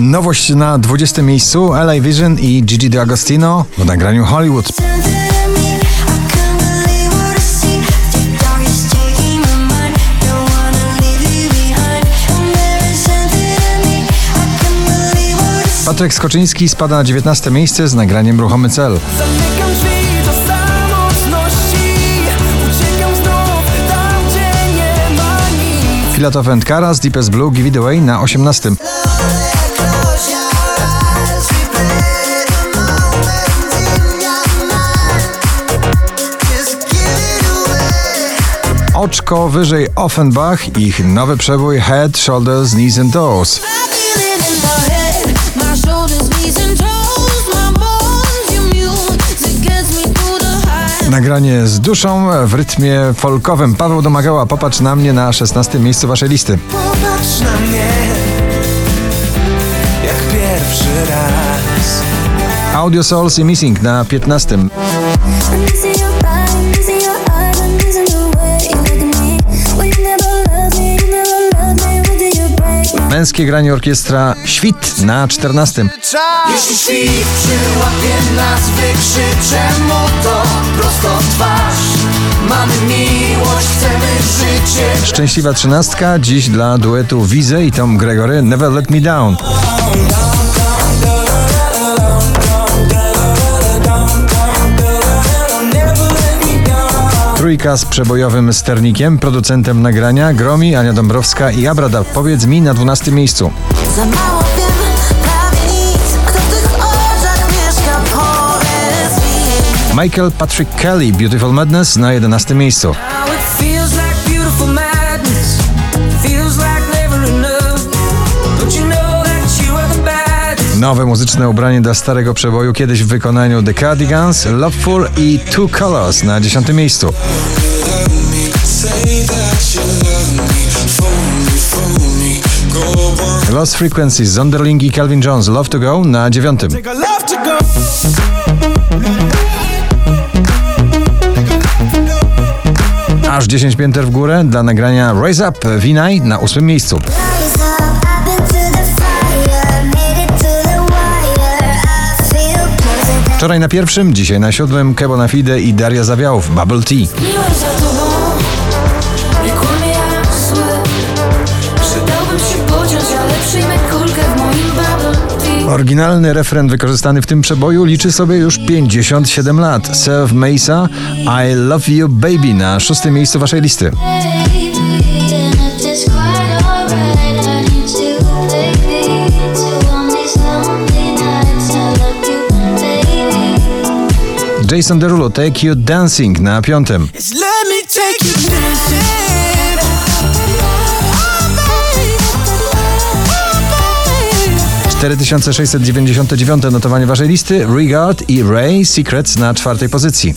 Nowość na 20 miejscu LA Vision i Gigi D'Agostino w nagraniu Hollywood. Patryk Skoczyński spada na 19 miejsce z nagraniem Ruchomy Cel. Filatov and Karas, Deepest Blue, Give It Away na 18. Oczko wyżej Offenbach, ich nowy przebój Head, Shoulders, Knees and Toes. Nagranie z duszą w rytmie folkowym. Paweł Domagała, popatrz na mnie na 16 miejscu waszej listy. Popatrz na mnie Jak pierwszy raz Audio Souls i Missing na 15. Męskie granie orkiestra Świt na 14. Jeśli świt przyłapie nas, wykrzyczę mu to prosto twarz Mamy miłość, chcemy życie Szczęśliwa trzynastka, dziś dla duetu Wize i Tom Gregory Never Let Me Down. Trójka z przebojowym sternikiem, producentem nagrania Gromi, Ania Dąbrowska i Abrada. Powiedz mi na 12 miejscu. Michael Patrick Kelly, Beautiful Madness na 11 miejscu. Nowe muzyczne ubranie dla starego przeboju, kiedyś w wykonaniu The Cardigans, Loveful i Two Colors na 10 miejscu. Lost Frequencies, Zonderling i Calvin Jones, Love to Go na 9. I love to go Aż 10 pięter w górę dla nagrania Rise Up Vinay na 8 miejscu. Wczoraj na pierwszym, dzisiaj na siódmym Kebo na Fide i Daria Zawiałów, Bubble Tea. Oryginalny refren wykorzystany w tym przeboju liczy sobie już 57 lat. Self Mesa, I Love You Baby na szóstym miejscu waszej listy. Jason Derulo, Take You Dancing na piątym. Me take you dancing 4699 notowanie waszej listy. Regard i Ray Secrets na czwartej pozycji.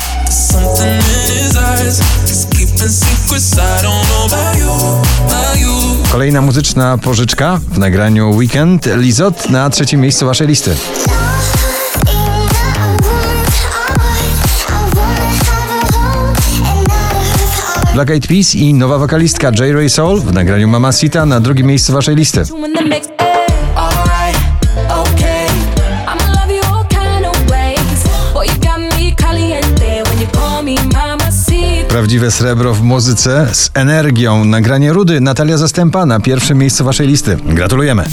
Kolejna muzyczna pożyczka w nagraniu Weekend. Lizot na trzecim miejscu waszej listy. Black Eyed Peas i nowa wokalistka J. Ray Soul w nagraniu Mamacita na drugim miejscu waszej listy. mama Prawdziwe srebro w muzyce z energią. Nagranie Rudy Natalia Zastępa na pierwszym miejscu waszej listy. Gratulujemy.